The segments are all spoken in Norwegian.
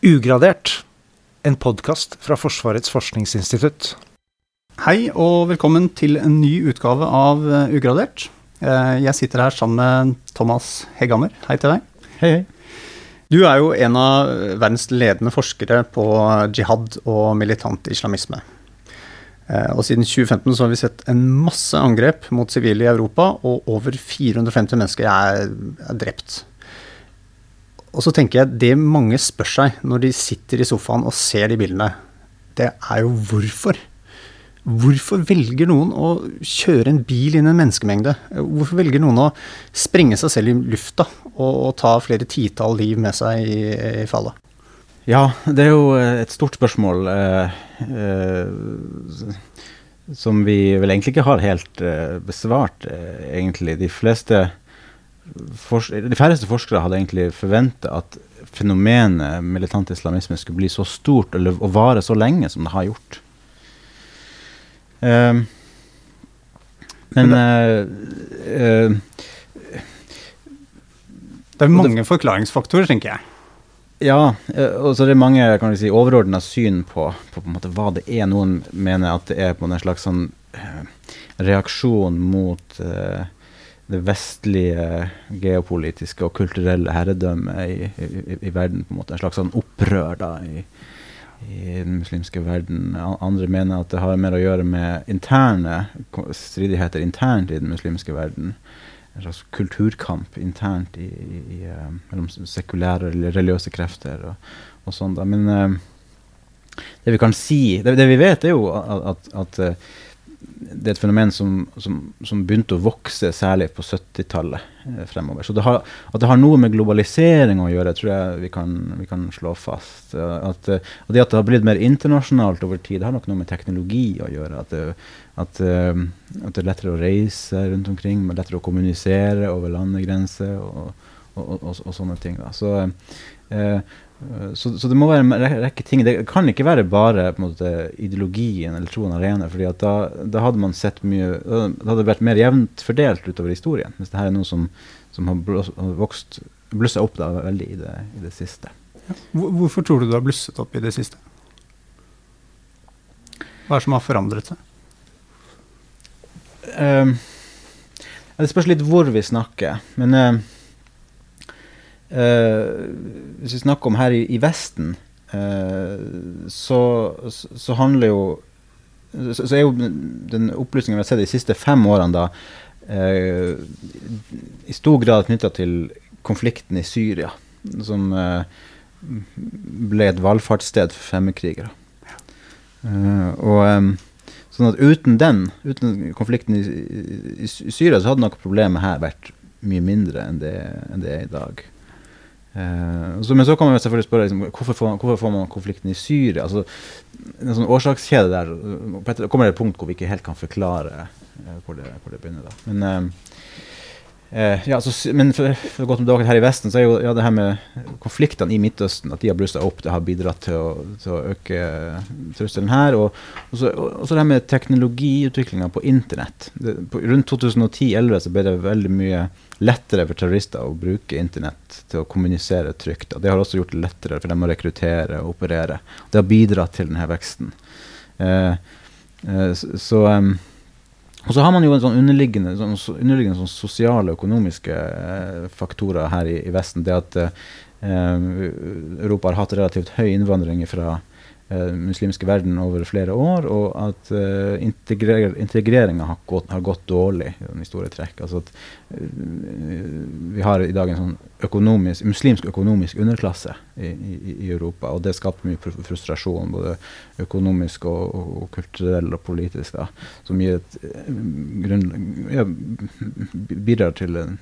Ugradert, en podkast fra Forsvarets forskningsinstitutt. Hei og velkommen til en ny utgave av eh, Ugradert. Eh, jeg sitter her sammen med Thomas Hegghammer. Hei til deg. Hei, hei. Du er jo en av verdens ledende forskere på jihad og militant islamisme. Eh, og siden 2015 så har vi sett en masse angrep mot sivile i Europa, og over 450 mennesker er, er drept. Og så tenker jeg det mange spør seg når de sitter i sofaen og ser de bildene, det er jo hvorfor. Hvorfor velger noen å kjøre en bil inn i en menneskemengde? Hvorfor velger noen å sprenge seg selv i lufta og, ta flere titall liv med seg i, i, fallet? Ja, det er jo et stort spørsmål eh, eh, som vi vel egentlig ikke har helt eh, besvart, eh, egentlig. De fleste de færreste forskere hadde egentlig forventa at fenomenet militant islamisme skulle bli så stort eller, og vare så lenge som det har gjort. Um, men uh, uh, Det er mange forklaringsfaktorer, tenker jeg. Ja, og så er det mange kan si, overordna syn på, på, på hva det er. Noen mener at det er på en slags sånn reaksjon mot uh, det vestlige geopolitiske og kulturelle herredømmet i, i, i, verden. på en måte, En slags sånn opprør da i, i, den muslimske verden. Andre mener at det har mer å gjøre med interne stridigheter internt i den muslimske verden. En slags kulturkamp internt uh, mellom sekulære eller religiøse krefter. og, og sånn da. Men uh, det vi kan si Det, det vi vet, er jo at, at, at uh, det er et fenomen som, som, som, begynte å vokse særlig på 70-tallet eh, fremover. Så det har, at det har noe med globalisering å gjøre, tror jeg vi kan, vi kan slå fast. At, eh, og det at det har blitt mer internasjonalt over tid, det har nok noe med teknologi å gjøre. At det, at, uh, at det er lettere å reise rundt omkring, lettere å kommunisere over landegrenser og, og, og, og, sånne ting. Da. Så Eh, så, så, det må være en rekke ting. Det kan ikke være bare måte, ideologien eller troen alene. fordi da, da, hadde man sett mye Da hadde det vært mer jevnt fordelt utover historien. Hvis det her er noe som, som har, blåst, har vokst, blussa opp da veldig i det, i det siste. Hvorfor tror du det har blusset opp i det siste? Hva er det som har forandret seg? Uh, det spørs litt hvor vi snakker. Men Uh, hvis vi snakker om her i, i Vesten, uh, så, så, handler jo så, så, er jo den opplysningen vi har sett de siste fem årene da uh, i stor grad knytta til konflikten i Syria, som ble et valfartssted for fremmedkrigere. og um, sånn at uten den, uten konflikten i, i, i Syria, så hadde nok problemet her vært mye mindre enn det, enn det er i dag. Uh, så, men så kan man selvfølgelig spørre liksom, hvorfor, får, hvorfor, får, man konflikten i Syria? Altså, en sånn årsakskjede der Det kommer et punkt hvor vi ikke helt kan forklare uh, hvor, det, hvor, det, begynner. da. Men, uh, ja, så, men for, for, å gå tilbake her i Vesten, så er jo ja, det her med konfliktene i Midtøsten at de har blussa opp, det har bidratt til å, til å øke trusselen her. Og, og, så, og, så, det her med teknologiutviklinga på internett. Det, på, rundt 2010-2011 så ble det veldig mye lettere for terrorister å bruke internett til å kommunisere trygt. Og det har også gjort det lettere for dem å rekruttere og operere. Det har bidratt til denne veksten. Eh, eh, så, um, og så har man jo en sånn underliggende, sånn, underliggende sånn sosiale og økonomiske eh, faktorer her i, i, Vesten. Det at eh, Europa har hatt relativt høy innvandring fra eh, muslimske verden over flere år, og at eh, integrer integreringa har, har, gått dårlig i store trekk. Altså at eh, vi har i dag en sånn økonomisk, muslimsk økonomisk underklasse i, i, i, Europa, og det skaper mye frustrasjon, både økonomisk og, og, og kulturell og politisk, da, som gir et grunn, ja, bidrar til en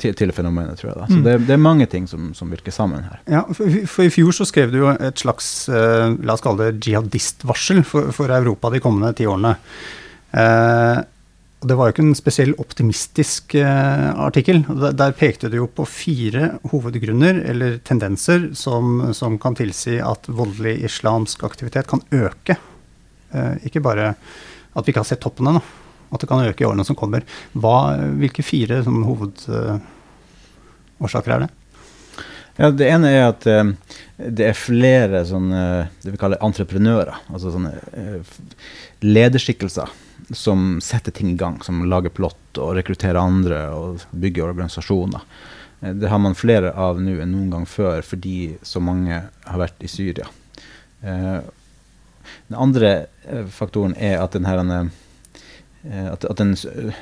til, til, fenomenet, tror jeg. da. Så mm. det, det, er mange ting som, som, virker sammen her. Ja, for, for, I fjor så skrev du jo et slags uh, la oss kalle det jihadistvarsel for, for Europa de kommende ti årene. Og Det var jo ikke en spesiell optimistisk uh, artikkel. Der, pekte du jo på fire hovedgrunner, eller tendenser, som, som kan tilsi at voldelig islamsk aktivitet kan øke. ikke bare at vi ikke har sett toppen ennå at det kan øke i årene som kommer. Hva, hvilke fire hovedårsaker er det? Ja, Det ene er at eh, det er flere sånne det vi kaller entreprenører. Altså sånne eh, lederskikkelser som setter ting i gang. Som lager plott og rekrutterer andre og bygger organisasjoner. Eh, det har man flere av nå enn noen gang før fordi så mange har vært i Syria. Eh, den andre eh, faktoren er at, den, her, at, den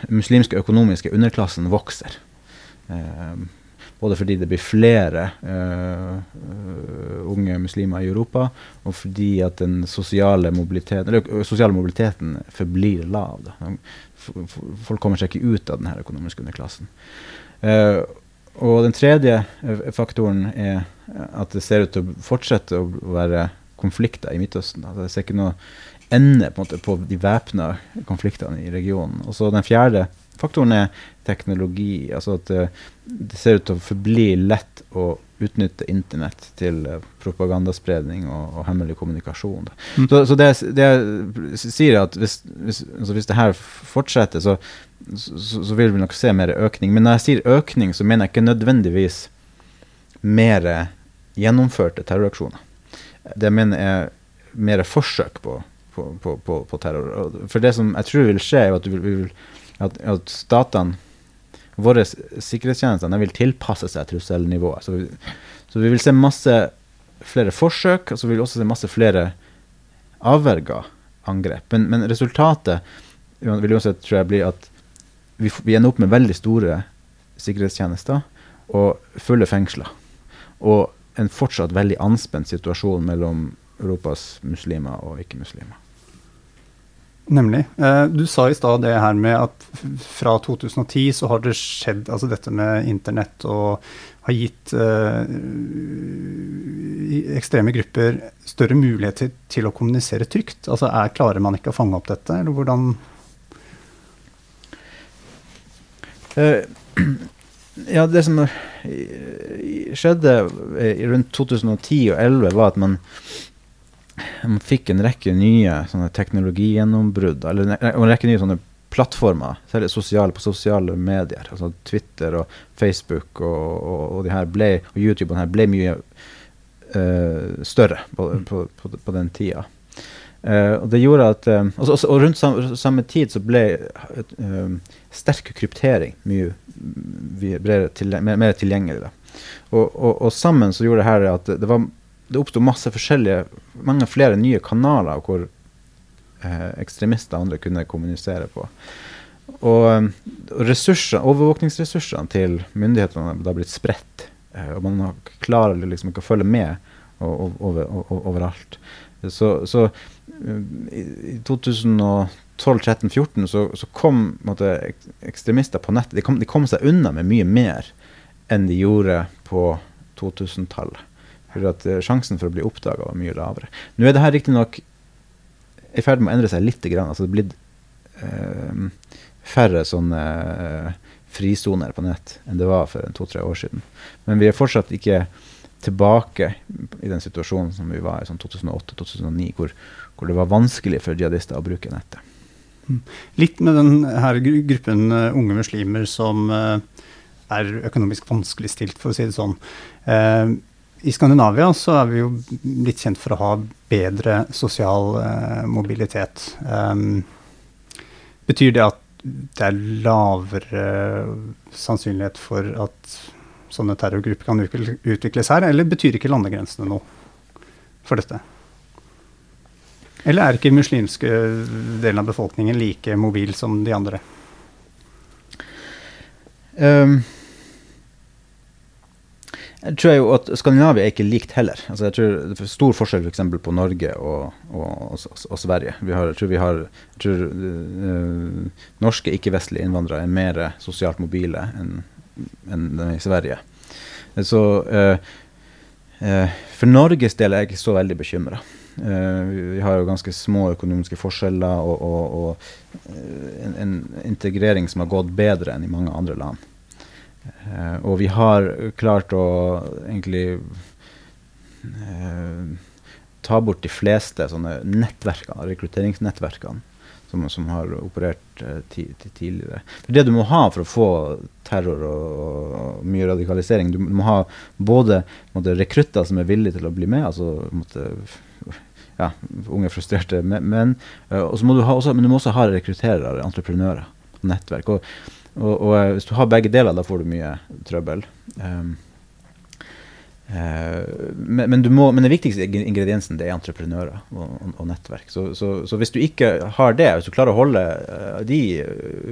muslimske økonomiske underklassen vokser. Både fordi det blir flere unge muslimer i Europa, og fordi at den sosiale mobiliteten, eller, sosiale mobiliteten forblir lav. Da. Folk kommer seg ikke ut av denne økonomiske underklassen. Uh, og den tredje faktoren er at det ser ut til å fortsette å være konflikter i Midtøsten. Altså, jeg ser ikke noe ende på, måte, på de væpna konfliktene i regionen. Og så Den fjerde faktoren er teknologi. altså at det, det ser ut til å forbli lett å utnytte internett til uh, propagandaspredning og, og, hemmelig kommunikasjon. Mm. Så, så det, det, jeg sier, at hvis, hvis, altså hvis det her fortsetter, så, så, så, vil vi nok se mer økning. Men når jeg sier økning, så mener jeg ikke nødvendigvis mer gjennomførte terroraksjoner det jeg mener er mer forsøk på, på, på, på, terror. For det som jeg tror vil skje, er at, vil, at, at statene, våre sikkerhetstjenester, vil tilpasse seg trusselnivået. Så, så, vi vil se masse flere forsøk, og så vil vi også se masse flere avverga angrep. Men, men, resultatet vil uansett tror jeg bli at vi, vi ender opp med veldig store sikkerhetstjenester og fulle fengsler. Og en fortsatt veldig anspent situasjon mellom Europas muslimer og ikke-muslimer. Nemlig. Eh, du sa i stad det her med at fra 2010 så har det skjedd altså dette med internett og har gitt uh, ekstreme grupper større muligheter til å kommunisere trygt. Altså er, Klarer man ikke å fange opp dette, eller hvordan uh, Ja, det som skjedde rundt 2010 og 2011, var at man, man fikk en rekke nye teknologigjennombrudd. Eller en rekke nye sånne plattformer, særlig sosiale, på sosiale medier. altså Twitter og Facebook og, og, og, de her ble, og YouTube og her ble mye uh, større på, på, på, på den tida. Uh, og det gjorde at, uh, også, og rundt samme, samme, tid så ble uh, sterk kryptering mye til, mer, mer, tilgjengelig. Og, og, sammen så gjorde det her at det, var, det oppsto masse forskjellige, mange flere nye kanaler hvor ekstremister og andre kunne kommunisere på. Og, ressurser, overvåkningsressursene til myndighetene har blitt spredt. og man klarer liksom ikke å følge med over, overalt. Så, så i 2012-13-14 så, så, kom måtte, ekstremister på nettet de de kom, seg unna med mye mer enn de gjorde på 2000-tallet. For at uh, Sjansen for å bli oppdaga var mye lavere. Nå er det her riktignok i ferd med å endre seg litt. Grann. Altså, det er blitt uh, færre sånne uh, frisoner på nett enn det var for to-tre år siden. Men vi er fortsatt ikke tilbake i den situasjonen som vi var i sånn 2008-2009, hvor, hvor, det var vanskelig for jihadister å bruke nettet. Mm. Litt med den gruppen uh, unge muslimer som uh, er økonomisk vanskeligstilt, for å si det sånn. I Skandinavia så er vi jo litt kjent for å ha bedre sosial mobilitet. Um, betyr det at det er lavere sannsynlighet for at sånne terrorgrupper kan utvikles her, eller betyr ikke landegrensene noe for dette? Eller er ikke muslimske delen av befolkningen like mobil som de andre? Um, jeg tror jo at Skandinavia er ikke likt heller. Altså jeg tror Det er stor forskjell f.eks. For på Norge og, og, og, og Sverige. Har, jeg tror, vi har, jeg tror uh, norske ikke-vestlige innvandrere er mer sosialt mobile enn enn i Sverige. Så eh, eh, for Norges del er jeg ikke så veldig bekymra. Uh, vi har jo ganske små økonomiske forskjeller og en, en, integrering som har gått bedre enn i mange andre land. Uh, og vi har klart å egentlig uh, ta bort de fleste sånne nettverkene, rekrutteringsnettverkene som, som har operert uh, ti, tidligere. Det du må ha for å få terror og, og mye radikalisering, du må ha både måtte, rekrutter som er villige til å bli med, altså måtte, ja, unge frustrerte menn, uh, og så må du ha også, men du må også ha rekrutterere, entreprenører, nettverk. Og, og, og, hvis du har begge deler, da får du mye trøbbel. Um, uh, men, men, må, men, den viktigste ingrediensen det er entreprenører og, og, og nettverk. Så, så, så, hvis du ikke har det, hvis du klarer å holde uh, de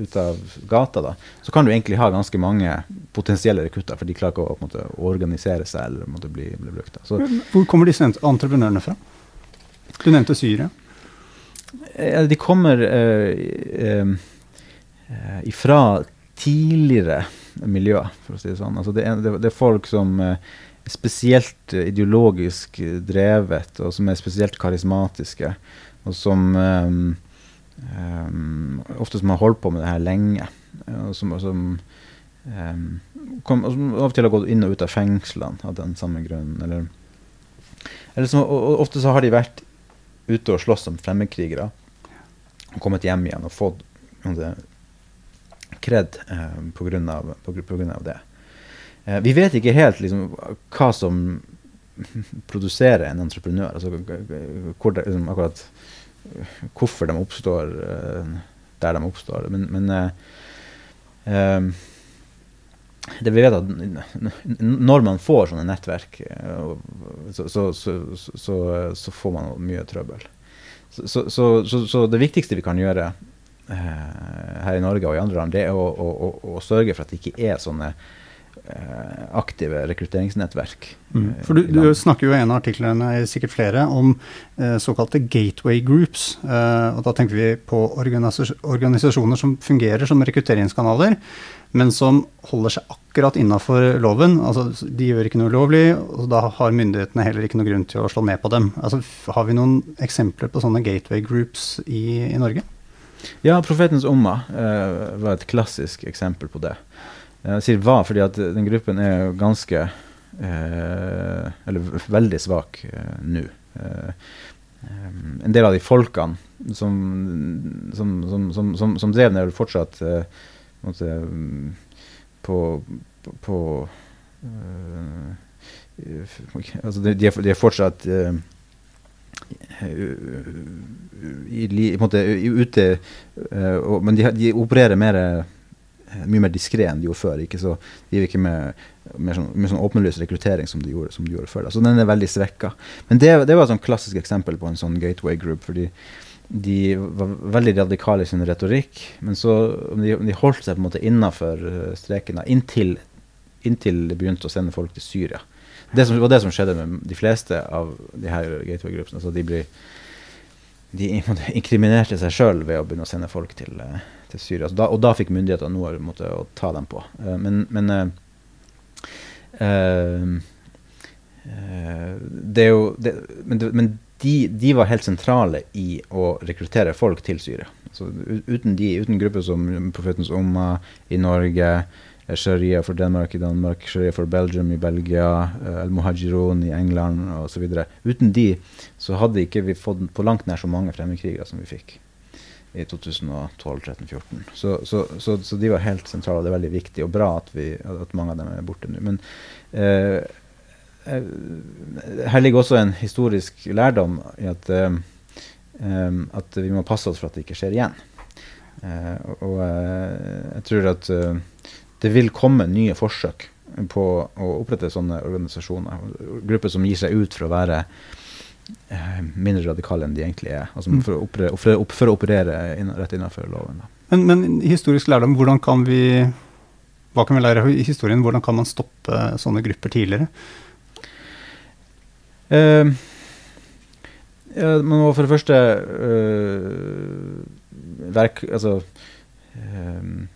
ut av gata, da, så kan du egentlig ha ganske mange potensielle rekrutter, for de klarer ikke å, måte, organisere seg eller måte, bli, bli, brukt. Da. Hvor kommer disse entreprenørene fra? Du nevnte Syria. Uh, de kommer uh, ifra tidligere miljøer, for å si det sånn. Altså det, er, det, er folk som spesielt ideologisk drevet, og som er spesielt karismatiske. Og som um, um, ofte som har holdt på med det her lenge. Og som, og som, um, kom, og som av og til har gått inn og ut av fengslene av den samme grunnen. Eller, eller som, og, ofte så har de vært ute og slåss som fremmedkrigere. Og kommet hjem igjen og fått kred eh, pga. det. Eh, vi vet ikke helt liksom, hva som produserer en entreprenør. Altså, hvor det, liksom, akkurat hvorfor de oppstår eh, der de oppstår. Men, men eh, det vi vet at når man får sånne nettverk, så, så, så, så får man mye trøbbel. Så, det viktigste vi kan gjøre her i Norge og i andre land, det er å, å, å, sørge for at det ikke er sånne Eh, aktive rekrutteringsnettverk. Mm. For du, du, snakker jo i en av artiklene, sikkert flere, om eh, såkalte gateway groups. Eh, og da tenker vi på organisa organisasjoner som fungerer som rekrutteringskanaler, men som holder seg akkurat innafor loven. Altså, de gjør ikke noe ulovlig, og da har myndighetene heller ikke noe grunn til å slå ned på dem. Altså, har vi noen eksempler på sånne gateway groups i, i Norge? Ja, Profetens Umma eh, var et klassisk eksempel på det. Jeg sier var fordi at den gruppen er ganske eh, Eller veldig svak eh, nå. Eh, en del av de folkene som, som, som, som, drev ned, fortsatt eh, måtte, på, på uh, altså de, de, er, de, er, fortsatt uh, i, i, måte, ute, uh, og, men de, de, opererer mer mye mer diskré enn de gjorde før. Ikke så, de driver ikke med, med, sånn, med sånn åpenlys rekruttering som de gjorde, som de gjorde før. Da. Så den er veldig svekka. Men det, det var et sånn klassisk eksempel på en sånn gateway group. fordi de var veldig radikale i sin retorikk, men så de, de holdt seg på en måte innafor eh, streken inntil, inntil de begynte å sende folk til Syria. Det som, var det som skjedde med de fleste av de her gateway-gruppene. Altså de, blir de inkriminerte seg sjøl ved å begynne å sende folk til, uh, til Syria. Da, og da fikk myndighetene noe måtte, å ta dem på. Uh, men, men uh, det er jo det, Men, men de, de, var helt sentrale i å rekruttere folk til Syria. Så uten de, uten grupper som Profetens Umma i Norge, Sharia for Danmark i Danmark, Sharia for Belgium i Belgia, al-muhajirun i England osv. Uten de så hadde ikke vi fått på langt nær så mange fremmedkrigere som vi fikk i 2012-13-14. Så, så, så, så, de var helt sentrale. Det er veldig viktig og bra at, vi, at mange av dem er borte nå. Men eh, eh, her ligger også en historisk lærdom i at, eh, eh at vi må passe oss for at det ikke skjer igjen. Eh, og og jeg tror at det vil komme nye forsøk på å opprette sånne organisasjoner. Grupper som gir seg ut for å være Eh, mindre radikale enn de egentlig er. Altså mm. for, å operere, for, å operere inn, rett innenfor loven. Men, men, historisk lærdom, hvordan kan vi hva kan vi lære i historien? Hvordan kan man stoppe sånne grupper tidligere? Uh, ja, man må for det første uh, verk, altså,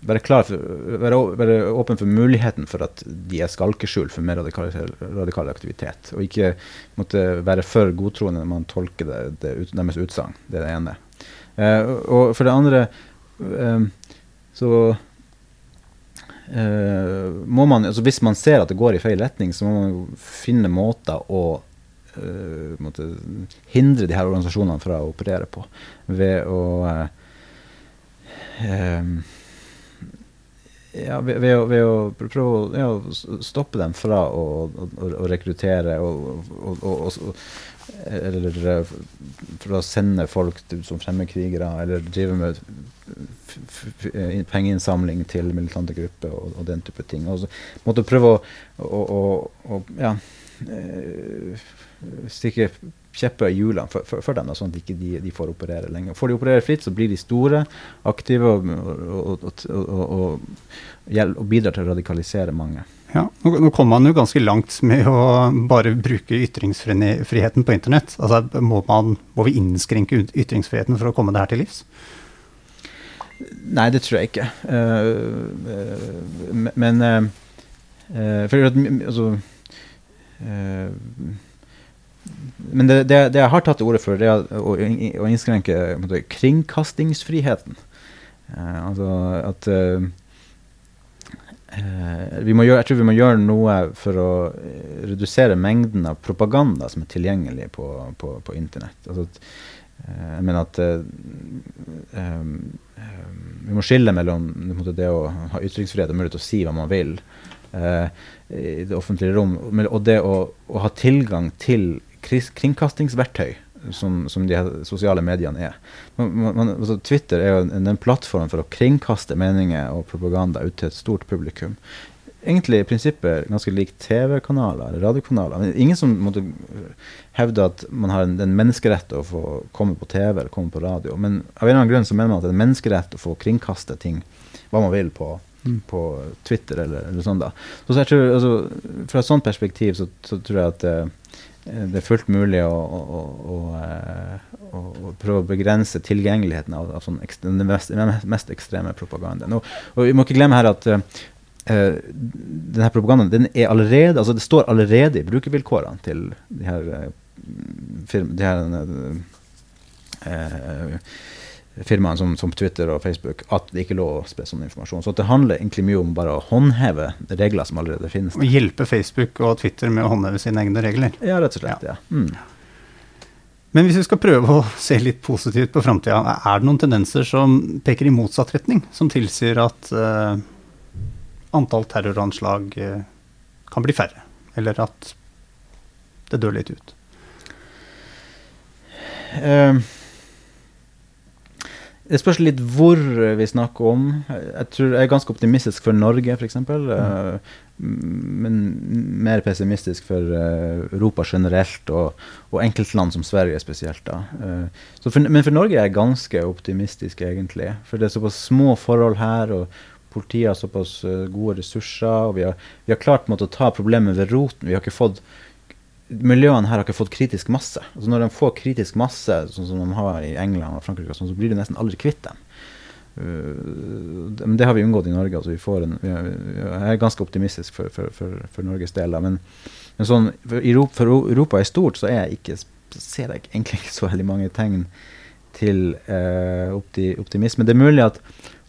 være, klar for, være, være, åpen for muligheten for at de er skalkeskjul for mer radikal, radikal aktivitet. Og ikke måtte være for godtroende når man tolker det, det ut, deres utsagn. Det er det ene. Uh, og for det andre uh, så uh, må man altså Hvis man ser at det går i feil retning, så må man finne måter å måtte hindre de her organisasjonene fra å operere på. Ved å eh, ja, ved, ved, å, ved, å, prøve å stoppe dem fra å, å, å rekruttere og, og, og, Eller for å sende folk som fremmedkrigere, eller drive med eh, pengeinnsamling til militante grupper og, den type ting. Og så måtte prøve å, ja, eh, stikke kjepper i hjulene for, for, for, dem, da, sånn at ikke de, de får operere lenger. Får de operere fritt, så blir de store, aktive og, og, og, og bidrar til å radikalisere mange. Ja, nå, nå kommer man jo ganske langt med å bare bruke ytringsfriheten på internett. Altså, må, man, må vi innskrenke ytringsfriheten for å komme det her til livs? Nei, det tror jeg ikke. Uh, uh, men uh, For at altså men det, det, det, jeg har tatt til orde for, det er å, å innskrenke måte, kringkastingsfriheten. Uh, altså at vi må gjøre, Jeg tror vi må gjøre noe for å redusere mengden av propaganda som er tilgjengelig på, på, på internett. Altså at, jeg mener at um, vi må skille mellom måte, det å ha ytringsfrihet og mulighet til å si hva man vil i det offentlige rom, og det å, å ha tilgang til kringkastingsverktøy som, som, de sosiale mediene er. Man, man, altså Twitter er jo en, en plattform for å kringkaste meninger og propaganda ut til et stort publikum. Egentlig i prinsippet ganske lik TV-kanaler eller radiokanaler. Men ingen som måtte hevde at man har en, en menneskerett å få komme på TV eller komme på radio. Men av en eller annen grunn så mener man at det er en menneskerett å få kringkaste ting hva man vil på, mm. på Twitter eller, eller sånn. da. Så, jeg tror, altså, Fra et sånt perspektiv så, så tror jeg at uh, det er fullt mulig å, å, eh, å, å prøve å begrense tilgjengeligheten av, av sånn den mest, mest, ekstreme propagandaen. Og, og, vi må ikke glemme her at uh, denne propagandaen den er allerede, altså det står allerede i brukervilkårene til de her, uh, firma, de her uh, firmaene som, som, Twitter og Facebook at det ikke er lov å spre sånn informasjon. Så det handler egentlig mye om bare å håndheve regler som allerede finnes. Og hjelpe Facebook og Twitter med å håndheve sine egne regler? Ja, rett og slett. ja. ja. Mm. Men hvis vi skal prøve å se litt positivt på framtida, er det noen tendenser som peker i motsatt retning? Som tilsier at uh, antall terroranslag uh, kan bli færre? Eller at det dør litt ut? Uh, det spørs litt hvor vi snakker om. Jeg tror jeg er ganske optimistisk for Norge, f.eks. Mm. Uh, men mer pessimistisk for uh, Europa generelt, og, og, enkeltland som Sverige spesielt. da. Uh, for, men for Norge er jeg ganske optimistisk, egentlig. For det er såpass små forhold her, og politiet har såpass gode ressurser. og Vi har, vi har klart måtte, å ta problemet ved roten. Vi har ikke fått miljøene her har ikke fått kritisk masse. Altså Når de får kritisk masse, sånn som de har i England og Frankrike, sånn, så blir de nesten aldri kvitt dem. Uh, men det har vi unngått i Norge. Altså en, jeg er ganske optimistisk for, for, for, for Norges del. Men, men sånn, for Europa, er stort, så jeg ikke, ser jeg egentlig ikke så veldig mange tegn til eh, opti, optimisme. Det er mulig at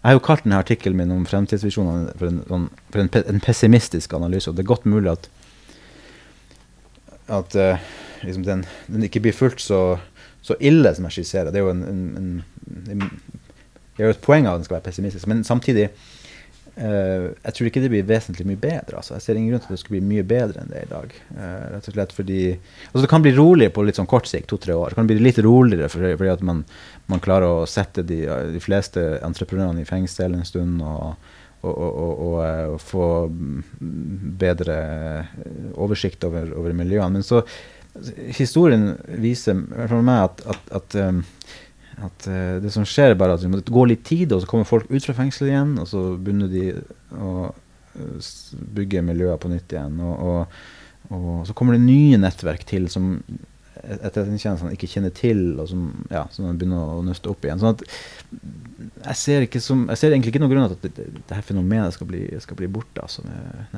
jeg har jo kalt denne artikkelen min om fremtidsvisjonene for, en, sånn, en, en, pessimistisk analyse. og Det er godt mulig at at uh, liksom den, den, ikke blir fullt så, så, ille som jeg skisserer. Det er jo en, en, en, det er jo et poeng av at den skal være pessimistisk. Men samtidig uh, jeg tror ikke det blir vesentlig mye bedre. Altså. Jeg ser ingen grunn til at det skal bli mye bedre enn det i dag. Uh, rett og slett fordi altså Det kan bli roligere på litt sånn kort sikt, to-tre år. Det kan bli litt roligere fordi, fordi at man, man, klarer å sette de, de fleste entreprenørene i fengsel en stund. og og, og, og, og, få bedre oversikt over, over, miljøene. Men så historien viser for meg at, at, at, um, at det som skjer, er bare at det går litt tid, og så kommer folk ut fra fengselet igjen, og så begynner de å bygge miljøer på nytt igjen. Og, så kommer det nye nettverk til som etterretningstjenestene ikke kjenner til, og som, ja, som begynner å nøste opp igjen. Sånn at jeg ser, som, jeg ser, egentlig ikke noen grunn til at dette det, det fenomenet skal bli, skal bli borte altså,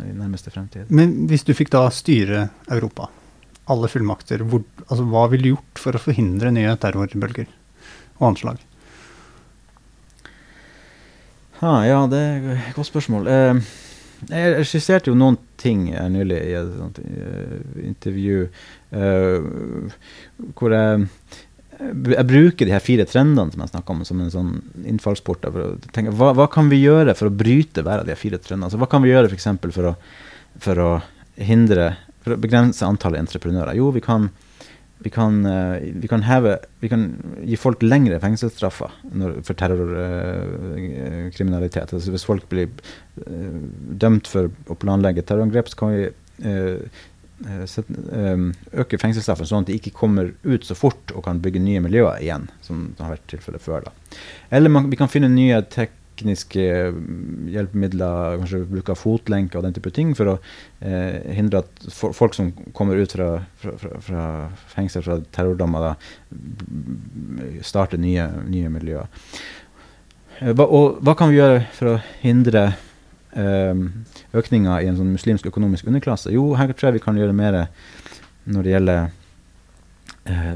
i nærmeste fremtid. Men hvis du fikk da styre Europa, alle fullmakter, hvor, altså, hva ville du gjort for å forhindre nye terrorbølger og anslag? Ah, ja, det er et godt spørsmål. Eh, jeg skisserte jo noen ting nylig i et sånt, uh, intervju uh, hvor jeg jeg bruker de her fire trendene som jeg snakka om, som en sånn innfallsport. For å tenke, hva, hva, kan vi gjøre for å bryte hver av de her fire trendene? Altså, hva kan vi gjøre for, For, å, for å hindre For å begrense antallet entreprenører? Jo, vi kan, vi kan, uh, vi kan, heve, vi kan gi folk lengre fengselsstraffer for terrorkriminalitet. Uh, altså, hvis folk blir uh, dømt for å planlegge terrorangrep, så kan vi øke fengselsstraffen sånn at de ikke kommer ut så fort og kan bygge nye miljøer igjen, som det har vært tilfellet før. da. Eller man, vi kan finne nye tekniske hjelpemidler, kanskje bruk av fotlenke og den type ting, for å eh, hindre at folk som kommer ut fra, fra, fra, fra fengsel, fra terrordommer, da, starter nye, nye miljøer. Hva, og hva kan vi gjøre for å hindre eh, økninga i en sånn muslimsk økonomisk underklasse? Jo, her tror jeg vi kan gjøre mer når det gjelder eh,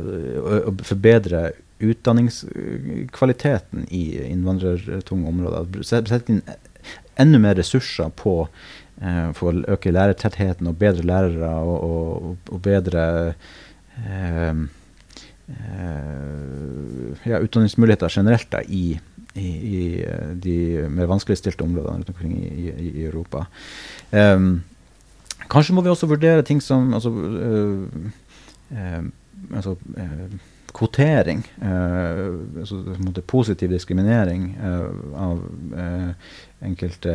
å forbedre utdanningskvaliteten i innvandrertunge områder. Sette inn enda mer ressurser på eh, for å øke lærertettheten og bedre lærere og, og, og bedre eh, eh, ja, utdanningsmuligheter generelt da, i i, i eh, de mer vanskeligstilte områdene rundt omkring i, i Europa. Um, kanskje må vi også vurdere ting som altså, uh, uh, altså uh, kvotering. altså positiv diskriminering av enkelte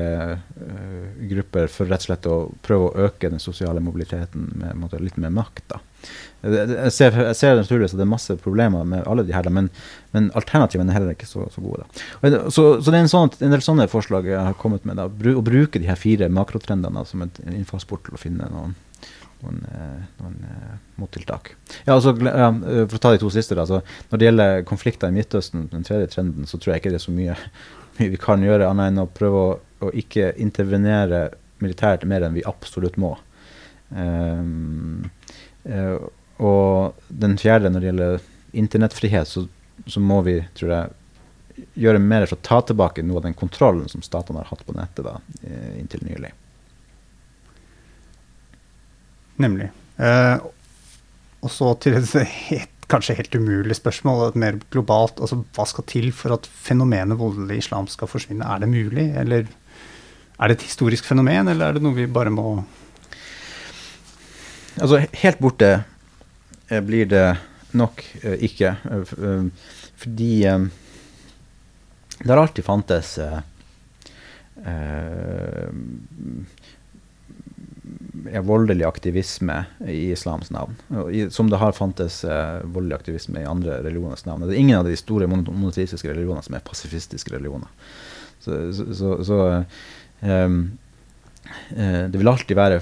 grupper for rett og slett å prøve å øke den sosiale mobiliteten med måte, litt mer makt. Jeg ser, jeg ser naturligvis at det er masse problemer med alle de her, men, men alternativene er heller ikke så, så gode. Da. Så, så, det er en, sånn, en, del sånne forslag jeg har kommet med. Da, å bruke de her fire makrotrendene som en innfallsport til å finne noen, noen, eh, noen uh, mottiltak. Ja, altså, ja, for å ta de to siste. Da, når det gjelder konflikter i Midtøsten, den tredje trenden, så tror jeg ikke det er så mye, mye vi kan gjøre, annet enn å prøve å, å ikke intervenere militært mer enn vi absolutt må. Um, uh, og den fjerde, når det gjelder internettfrihet, så, så, må vi, tror jeg, gjøre mer for å ta tilbake noe av den kontrollen som statene har hatt på nettet da, eh, inntil nylig. Nemlig. Eh, og så til et helt, kanskje helt umulig spørsmål, et mer globalt. altså Hva skal til for at fenomenet voldelig islam skal forsvinne? Er det mulig, eller er det et historisk fenomen, eller er det noe vi bare må Altså, helt borte Eh, blir det nok eh, ikke. Eh, fordi det har alltid fantes voldelig aktivisme i islams navn. Som det har fantes voldelig aktivisme i andre religioners navn. Det er ingen av de store monoteistiske religionene som er pasifistiske religioner. Så, så, så, så um, det vil alltid være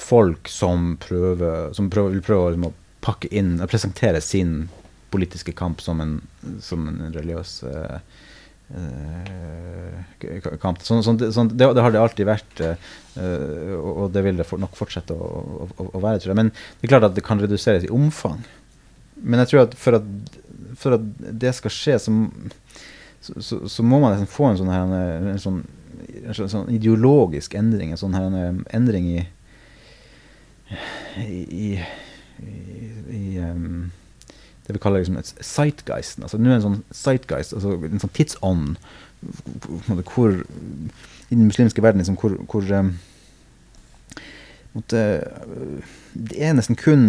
folk som, prøver, som prøver, vil prøve liksom, å pakke inn og presentere sin politiske kamp som en, som en religiøs uh, kamp. Sånn, sånn, sånn, det, det, har det alltid vært, uh, og det vil det nok fortsette å, å, å, være. tror jeg. Men det er klart at det kan reduseres i omfang. Men jeg tror at for at, for at det skal skje, så, så, så, må man liksom få en sånn, her, en sånn, en sånn ideologisk endring. En sånn her, en endring i i, i, i um, det vi kaller liksom et. Altså, nå er en sånn sightgeist, altså en sånn tidsånd, hvor i den muslimske verden liksom, hvor, hvor um, måtte, Det er nesten kun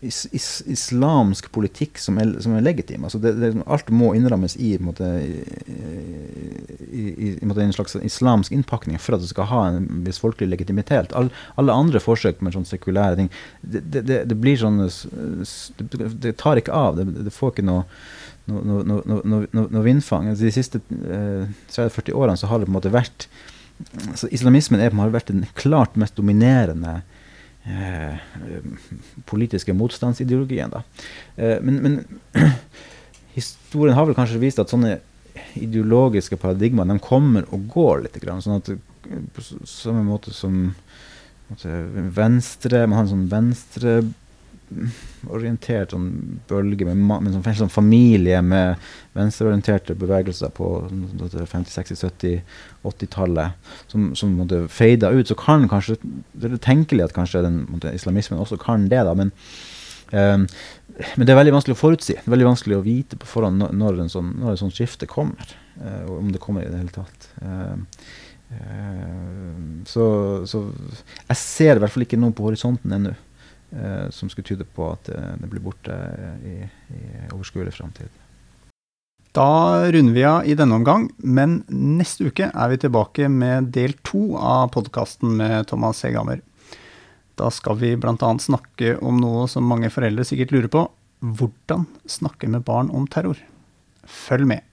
is, is, islamsk politikk som er, som er legitim. Altså det, det, alt må innrammes i, måte, i, i, i en slags islamsk innpakning for at det skal ha en viss folkelig legitimitet. All, alle andre forsøk med sånne sekulære ting, det, det, det blir sånn Det tar ikke av. Det, får ikke noe noe, no, no, no, vindfang. De siste eh, 30-40 årene så har det på en måte vært så Islamismen er, har vært den klart mest dominerende eh, politiske motstandsideologien. Da. Eh, men, men historien har vel kanskje vist at sånne ideologiske paradigmaene de kommer og går litt. Grann, sånn at På samme måte som måte, venstre Man har en sånn venstre orientert sånn bølge med, med sånn, sånn, familie med venstreorienterte bevegelser på 50-, 60-, 70-, 80-tallet som, som måtte feida ut, så kan kanskje Det er tenkelig at kanskje den måtte, islamismen også kan det, da, men um, men det er veldig vanskelig å forutsi. Det er veldig vanskelig å vite på forhånd når, en sånn, når et sånt skifte kommer. Eh, og om det kommer i det hele tatt. Eh, eh, så, så, jeg ser i hvert fall ikke noe på horisonten ennå eh, som skulle tyde på at det, det blir borte i, i overskuelig framtid. Da runder vi av i denne omgang, men neste uke er vi tilbake med del to av podkasten med Thomas Hegammer. Da skal vi bl.a. snakke om noe som mange foreldre sikkert lurer på. Hvordan snakke med barn om terror? Følg med.